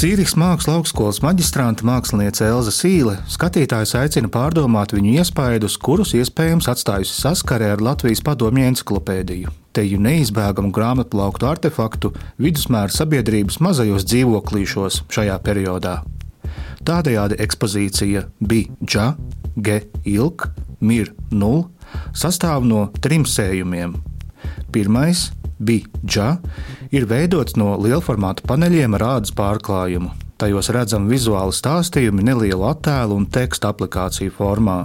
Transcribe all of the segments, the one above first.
Cīriks Mākslas augstskolas maģistrāta mākslinieca Elza Sīle skatītājus aicina pārdomāt viņu iespaidus, kurus iespējams atstājusi saskarē ar Latvijas padomju enciklopēdiju. Teju neizbēgamu grāmatplauktu artefaktu vidusmēra sabiedrības mazajos dzīvoklīšos šajā periodā. Tādējādi ekspozīcija bija Dža, Ge, Ilk, Mir, Nul sastāv no trim sējumiem. Pirmais Bija ir veidots no lielformāta paneļiem ar ādas pārklājumu. Tajos redzami vizuāli stāstījumi nelielu attēlu un tekstu aplikāciju formā.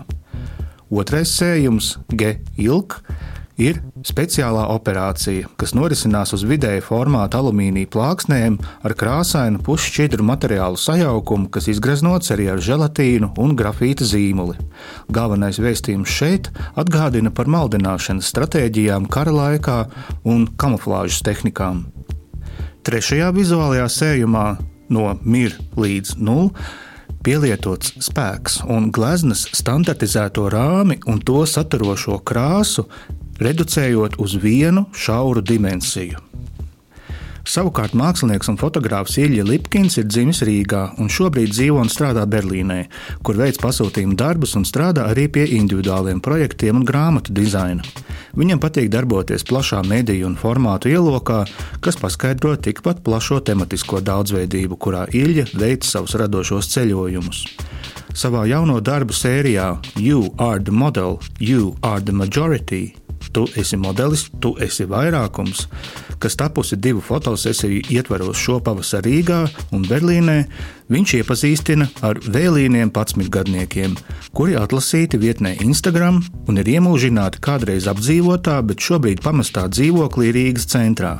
Otrais sējums, G-ilk, ir speciālā operācija, kas norisinās uz vidēja formāta alumīnija plāksnēm ar krāsainu pusšķidru materiālu sajaukumu, kas izgreznots arī ar želatīnu un grafīta zīmuli. Galvenais vēstījums šeit atgādina par maldināšanas stratēģijām kara laikā un kamuflāžas tehnikām. Trešajā vizuālajā sējumā no mir līdz nulli pielietots spēks un gleznas standartizēto rāmi un to saturošo krāsu reducējot uz vienu šauru dimensiju. Savukārt mākslinieks un fotogrāfs Ilja Lipkins ir dzimis Rīgā un šobrīd dzīvo un strādā Berlīnē, kur veids pasūtījumu darbus un strādā arī pie individuāliem projektiem un grāmatu dizaina. Viņam patīk darboties plašā mediju un formātu ielokā, kas paskaidro tikpat plašo tematisko daudzveidību, kurā Ilja veic savus radošos ceļojumus. Savā jauno darbu sērijā You are the model, You are the majority tu esi modelis, tu esi vairākums, kas tapusi divu fotosesiju ietvaros šopavasar Rīgā un Berlīnē, viņš iepazīstina ar vēlīniem 11 gadniekiem, kuri atlasīti vietnē Instagram un ir iemūžināti kādreiz apdzīvotā, bet šobrīd pamestā dzīvoklī Rīgas centrā.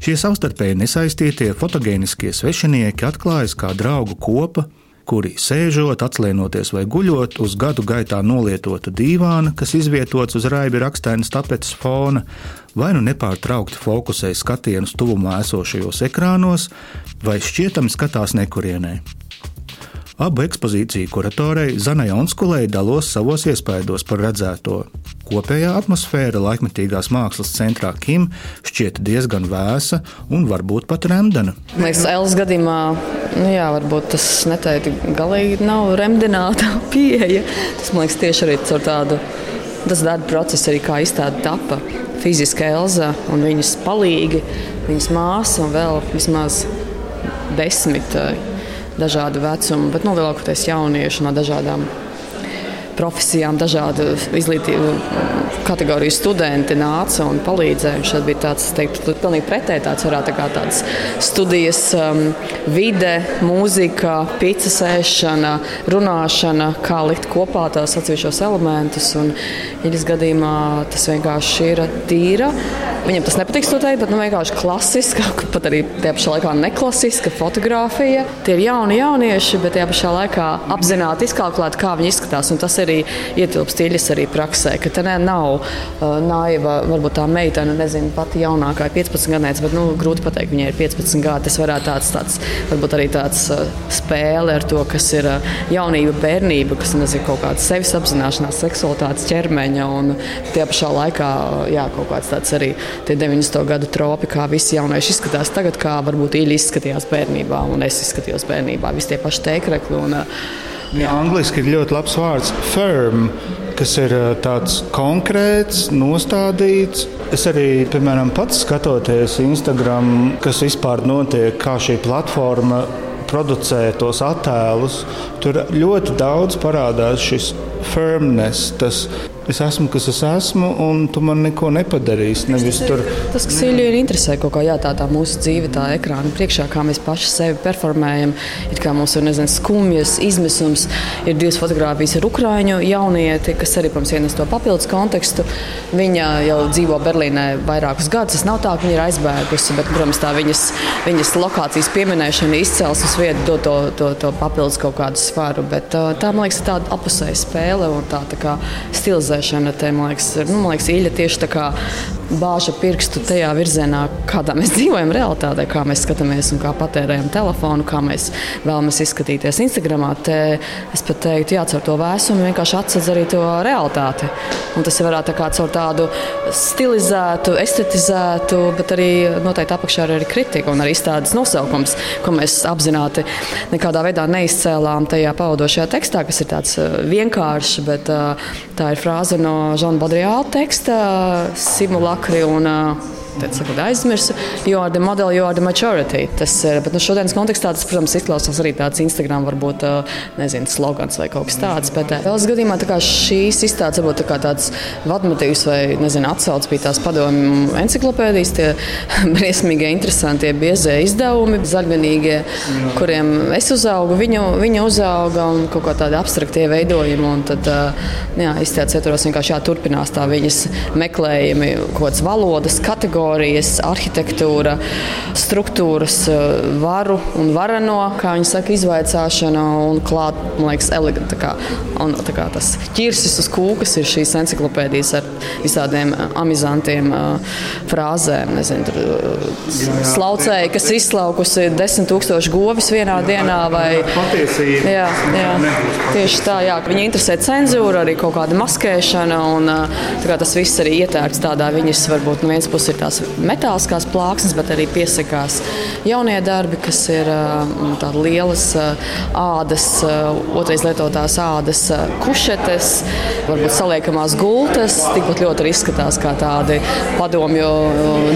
Šie savstarpēji nesaistītie fotogēniskie svešinieki atklājas kā draugu kopa, kuri sēžot, atlienoties vai guļot uz gadu gaitā nolietota dīvāna, kas izvietots uz raibi rakstainas tapetes fona, vai nu nepārtraukti fokusē skatienus tuvumā esošajos ekrānos, vai šķietami skatās nekurienē. Abu ekspozīciju kuratorei Zanai Onskulei dalos savos iespaidos par redzēto. Kopējā atmosfēra laikmetīgās mākslas centrā Kim šķiet diezgan vēsa un varbūt pat remdena. Liekas, Elas gadījumā nu jā, varbūt tas neteikti galīgi nav remdināta pieeja. Tas man liekas tieši arī caur tādu. Tas darba process arī kā izstāde tapa. Fiziski Elza un viņas palīgi, viņas māsa un vēl vismaz desmit dažādu vecumu, bet nu, lielākoties jaunieši no dažādām profesijām, dažādu izglītību kategoriju studenti nāca un palīdzēja. Šeit bija tāds, teiktu, pilnīgi pretēji tāds varētu tā tāds studijas um, vide, mūzika, pīcis ēšana, runāšana, kā likt kopā tās atsevišķos elementus. Un, Iļas gadījumā tas vienkārši ir tīra. Viņam tas nepatiks to teikt, bet nu, vienkārši klasiska, pat arī tajā pašā laikā neklasiska fotografija. Tie ir jauni jaunieši, bet tajā pašā laikā apzināti izkalkulēti, kā viņi izskatās. Un tas arī ietilpst Iļas arī praksē, ka te nav uh, naiva, varbūt tā meitene, nezinu, pati jaunākā ir 15 gadniece, bet nu, grūti pateikt, viņai ir 15 gadi. Tas varētu tāds, tāds varbūt arī tāds uh, spēle ar to, kas ir uh, jaunība, bērnība, kas ir kaut kāda sevis apzināšanās, seksualitātes ķermeņa un tie pašā laikā jā, kaut kāds tāds arī tie 90. gadu tropi, kā visi jaunieši izskatās tagad, kā varbūt īļi izskatījās bērnībā un es izskatījos bērnībā. Visi tie paši teikrekli. Un, Jā. Angliski ir ļoti labs vārds - firm kas ir tāds konkrēts, nostādīts. Es arī, piemēram, pats skatoties Instagram, kas vispār notiek, kā šī platforma producē tos attēlus, tur ļoti daudz parādās šis firmness, tas es esmu, kas es esmu, un tu man neko nepadarīsi. Nevis tur... tas, kas Ilju ir interesē, kaut kā jā, tā, tā mūsu dzīve, tā ekrāna priekšā, kā mēs paši sevi performējam. Ir kā mums ir nezinu, skumjas, izmisums. Ir divas fotogrāfijas ar ukrāņu jaunieti, kas arī, protams, ienes to papildus kontekstu. Viņa jau dzīvo Berlīnē vairākus gadus. Tas nav tā, ka viņa ir aizbēgusi, bet, protams, tā viņas, viņas lokācijas pieminēšana, izcelsmes vieta dod to, to, to papildus kaut kādu svaru. Bet tā, man liekas, ir tāda apusēja spēle un tā, tā kā stilizēšana. Te, man liekas, ir, nu, man liekas, īļa tieši tā kā bāža pirkstu tajā virzienā, kādā mēs dzīvojam realitātē, kā mēs skatāmies un kā patērējam telefonu, kā mēs vēlamies izskatīties Instagram. Es pat teiktu, jā, caur to vēsumu vienkārši atsedz arī to realitāti. Un tas varētu tā kā caur tādu stilizētu, estetizētu, bet arī noteikti apakšā ir arī kritika un arī izstādes nosaukums, ko mēs apzināti nekādā veidā neizcēlām tajā pavadošajā tekstā, kas ir tāds uh, vienkāršs, bet uh, tā ir frāze no Žana Badriāla teksta simulakri un uh, Tad sakot, aizmirsu, jo ar the model, jo ar the maturity. Tas ir, bet nu, šodienas kontekstā tas, protams, izklausās arī tāds Instagram, varbūt, nezinu, slogans vai kaut kas tāds. Bet vēl es gadījumā tā šīs izstādes varbūt tā kā tāds vadmotīvs vai, nezinu, atsauc bija tās padomju enciklopēdijas, tie briesmīgie, interesantie, biezie izdevumi, zaļvenīgie, kuriem es uzaugu, viņu, viņa uzauga un kaut kā tādi abstraktie veidojumi. Un tad, jā, izstādes ietvaros vienkārši jāturpinās tā viņas meklējumi, kaut kādas valodas, kategorijas kategorijas, arhitektūra, struktūras, eh, varu un varano, kā viņi saka, izvaicāšana un klāt, man liekas, eleganta. Kā, un, kā tas ķirsis uz kūkas ir šīs enciklopēdijas ar visādiem eh, amizantiem uh, frāzēm. Nezinu, tur, slaucēji, kas izslaukusi desmit tūkstoši govis vienā dienā. Vai, jā, jā, tieši tā, jā, viņa interesē cenzūra, arī kaut kāda maskēšana. Un, tas viss arī ietērts tādā viņas, varbūt no vienas puses ir tā tās metāliskās plāksnes, bet arī piesakās jaunie darbi, kas ir tādas lielas ādas, otrais lietotās ādas kušetes, varbūt saliekamās gultas. Tikpat ļoti arī izskatās kā tādi padomju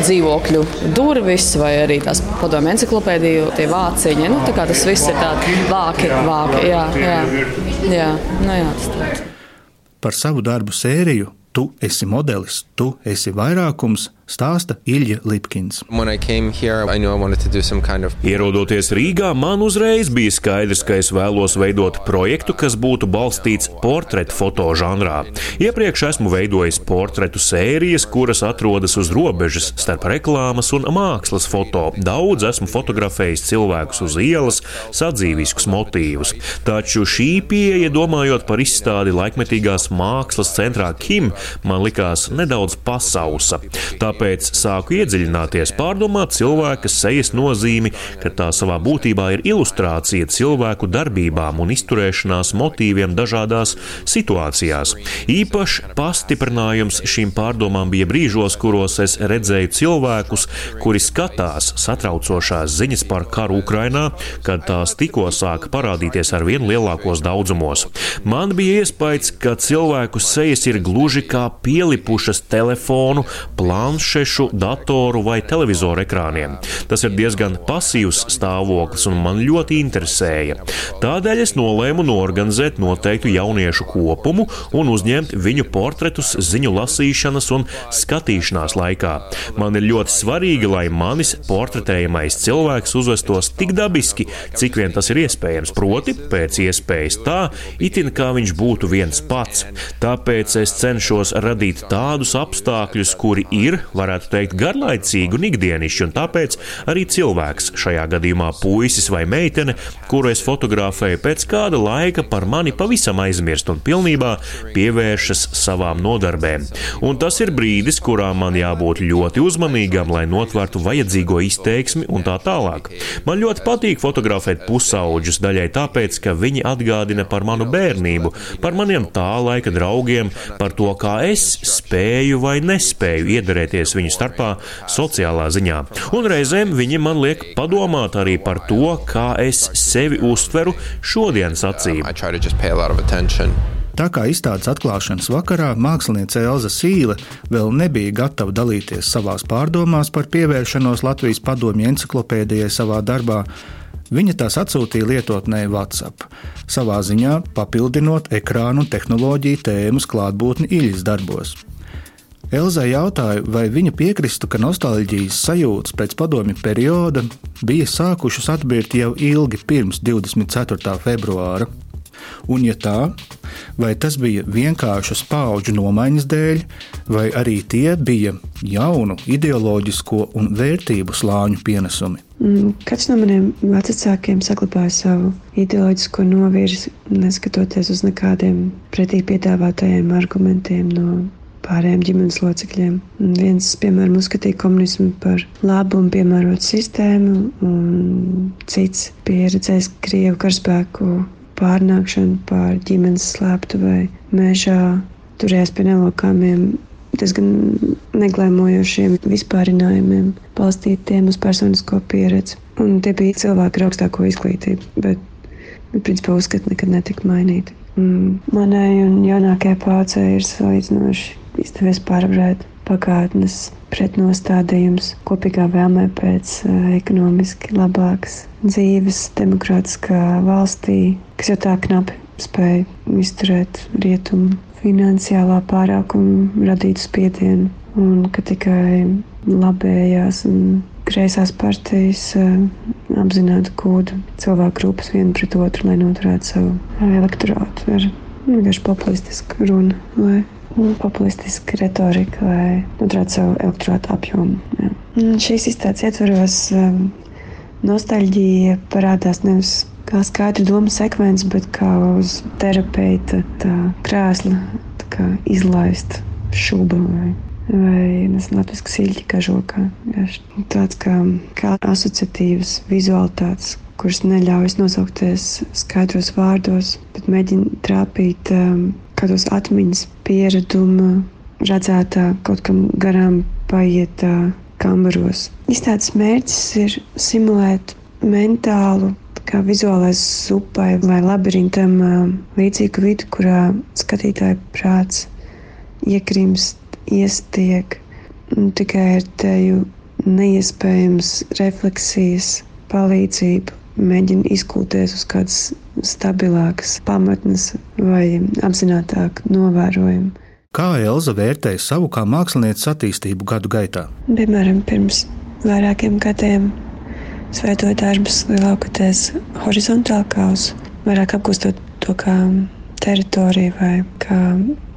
dzīvokļu durvis vai arī tās padomju enciklopēdiju tie vāciņi. Nu, tas viss ir tāds vāki, vāki. Jā, jā, jā, nu jā, tas tāds. Par savu darbu sēriju tu esi modelis, tu esi vairākums, stāsta Ilja Lipkins. Here, kind of... Ierodoties Rīgā, man uzreiz bija skaidrs, ka es vēlos veidot projektu, kas būtu balstīts portretu fotožanrā. Iepriekš esmu veidojis portretu sērijas, kuras atrodas uz robežas starp reklāmas un mākslas foto. Daudz esmu fotografējis cilvēkus uz ielas, sadzīviskus motīvus. Taču šī pieeja, domājot par izstādi laikmetīgās mākslas centrā Kim, man likās nedaudz pasausa. Tā Tāpēc sāku iedziļināties, pārdomāt cilvēka sejas nozīmi, ka tā savā būtībā ir ilustrācija cilvēku darbībām un izturēšanās motīviem dažādās situācijās. Īpaši pastiprinājums šīm pārdomām bija brīžos, kuros es redzēju cilvēkus, kuri skatās satraucošās ziņas par karu Ukrainā, kad tās tikko sāka parādīties ar vien lielākos daudzumos. Man bija iespējas, ka cilvēku sejas ir gluži kā pielipušas telefonu, planšu planšešu, datoru vai televizoru ekrāniem. Tas ir diezgan pasīvs stāvoklis un man ļoti interesēja. Tādēļ es nolēmu norganizēt noteiktu jauniešu kopumu un uzņemt viņu portretus ziņu lasīšanas un skatīšanās laikā. Man ir ļoti svarīgi, lai manis portretējamais cilvēks uzvestos tik dabiski, cik vien tas ir iespējams, proti, pēc iespējas tā, itin kā viņš būtu viens pats. Tāpēc es cenšos radīt tādus apstākļus, kuri ir varētu teikt, garlaicīgi un ikdienišķi, un tāpēc arī cilvēks, šajā gadījumā puisis vai meitene, kuru es fotografēju, pēc kāda laika par mani pavisam aizmirst un pilnībā pievēršas savām nodarbēm. Un tas ir brīdis, kurā man jābūt ļoti uzmanīgam, lai notvertu vajadzīgo izteiksmi un tā tālāk. Man ļoti patīk fotografēt pusauģus, daļai tāpēc, ka viņi atgādina par manu bērnību, par maniem tā laika draugiem, par to, kā es spēju vai nespēju iedarēties dalīties viņu starpā sociālā ziņā. Un reizēm viņi man liek padomāt arī par to, kā es sevi uztveru šodienas acīm. Tā kā izstādes atklāšanas vakarā mākslinieca Elza Sīle vēl nebija gatava dalīties savās pārdomās par pievēršanos Latvijas padomju enciklopēdijai savā darbā, viņa tās atsūtīja lietotnē WhatsApp, savā ziņā papildinot ekrānu un tehnoloģiju tēmas klātbūtni īļas darbos. Elzai jautāju, vai viņa piekristu, ka nostalģijas sajūtas pēc padomju perioda bija sākušas atbirt jau ilgi pirms 24. februāra. Un, ja tā, vai tas bija vienkāršas paudžu nomaiņas dēļ, vai arī tie bija jaunu ideoloģisko un vērtību slāņu pienesumi? Mm, katrs no maniem vecākiem saglabāja savu ideoloģisko novirzi, neskatoties uz nekādiem pretī piedāvātajiem argumentiem no pārējiem ģimenes locekļiem. Viens, piemēram, uzskatīja komunismu par labu un piemērotu sistēmu, un cits pieredzējis Krievu karaspēku pārnākšanu pār ģimenes slēptuvei mežā, turējās pie nelokāmiem diezgan neglēmojošiem vispārinājumiem, balstītiem uz personisko pieredzi. Un tie bija cilvēki ar augstāko izglītību, bet, bet principā uzskati nekad netika mainīti. Mm, manai un jaunākajai paudzei ir salīdzinoši izdevies pārvarēt pagātnes pretnostādījums kopīgā vēlmē pēc uh, ekonomiski labākas dzīves, demokrātiskā valstī, kas jau tā knapi spēja izturēt rietumu finansiālā pārākuma radītu spiedienu, un ka tikai labējās un kreisās partijas uh, apzināti kūdu cilvēku grupas vienu pret otru, lai noturētu savu elektorātu ar vienkārši populistisku runu vai populistiska retorika, lai noturētu savu elektorātu apjomu. Jā. Šīs izstādes ietvaros um, nostalģija parādās nevis kā skaidra doma sekvence, bet kā uz terapeita krēsla izlaist šuba vai, vai latviešu siļķi kažokā. Tāds kā, kā asociatīvas vizualitātes, kuras neļaujas nosaukties skaidros vārdos, bet mēģina trāpīt um, kādos atmiņas piereduma, redzētā kaut kam garām paietā kambaros. Izstādes mērķis ir simulēt mentālu kā vizuālais upai vai labirintam līdzīgu vidi, kurā skatītāja prāts iekrimst, iestiek tikai ar teju neiespējams refleksijas palīdzību mēģina izkūties uz kādas stabilākas pamatnes vai apzinātāku novērojumu. Kā Elza vērtēja savu kā mākslinieces attīstību gadu gaitā? Piemēram, pirms vairākiem gadiem Es veidoju darbus lielākoties horizontāli, kā uz vairāk apgūstot to kā teritoriju vai kā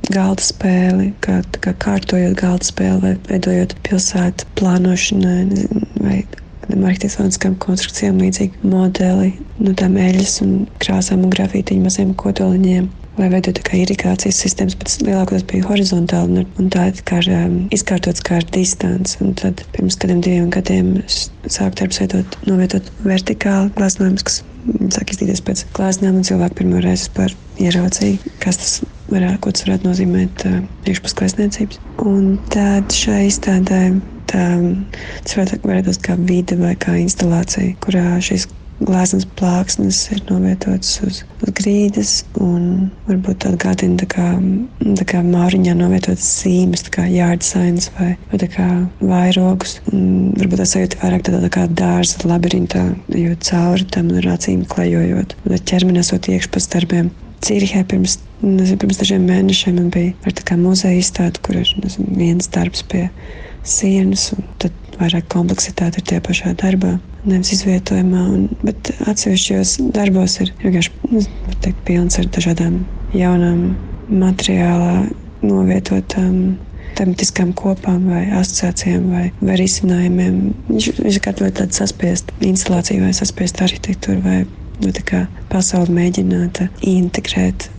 galda spēli, kā, kā kārtojot galda spēli vai veidojot pilsētu plānošanai vai kādam arhitektoniskam konstrukcijām līdzīgi modeli nu, tām eļas un krāsām un grafītiņu maziem kodoliņiem lai veidotu kā irigācijas sistēmas, bet lielākoties bija horizontāli un, un tā kā um, izkārtots kā ar distanci. Un tad pirms kādiem diviem gadiem sāku darbus veidot, novietot vertikāli glāznojumus, kas sāk iztīties pēc glāznām, un cilvēki pirmo reizi par ieraudzīju, kas tas varētu, ko tas varētu nozīmēt uh, iekšpus glāzniecības. Un tad šai izstādē tā, tas varētu būt kā vide vai kā instalācija, kurā šīs glāzes plāksnes ir novietotas uz, uz grīdas, un varbūt atgādina tā kā, tā kā māriņā novietotas zīmes, tā kā jārdzisains vai, vai tā kā vairogus. Un varbūt tas sajūta vairāk tādā tā kā dārza labirintā, jo cauri tam ar acīm klejojot, un ķermeni esot iekš pa darbiem. Cīrihē pirms, nezinu, pirms dažiem mēnešiem man bija ar tā kā muzeja izstāde, kur ir nezinu, viens darbs pie sienas, un tad vairāk kompleksitāte ir tie pašā darbā, nevis izvietojumā. Un, bet atsevišķos darbos ir vienkārši nu, teikt, pilns ar dažādām jaunām materiālā novietotām tematiskām kopām, vai asociācijām, vai, vai risinājumiem. Viņš, viņš ir ļoti tāds saspiest instalāciju vai saspiest arhitektūru, vai nu, pasauli mēģināt integrēt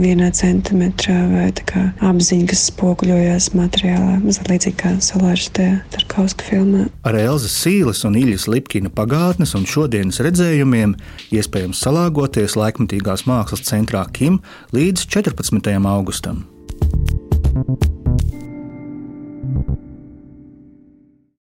vienā centimetrā vai apziņa, kas spoguļojās materiālā, mazliet līdzīgi kā Solārs Tarkovska filmā. Ar Elzas Sīles un Iļas Lipkina pagātnes un šodienas redzējumiem iespējams salāgoties laikmatīgās mākslas centrā Kim līdz 14. augustam. thank you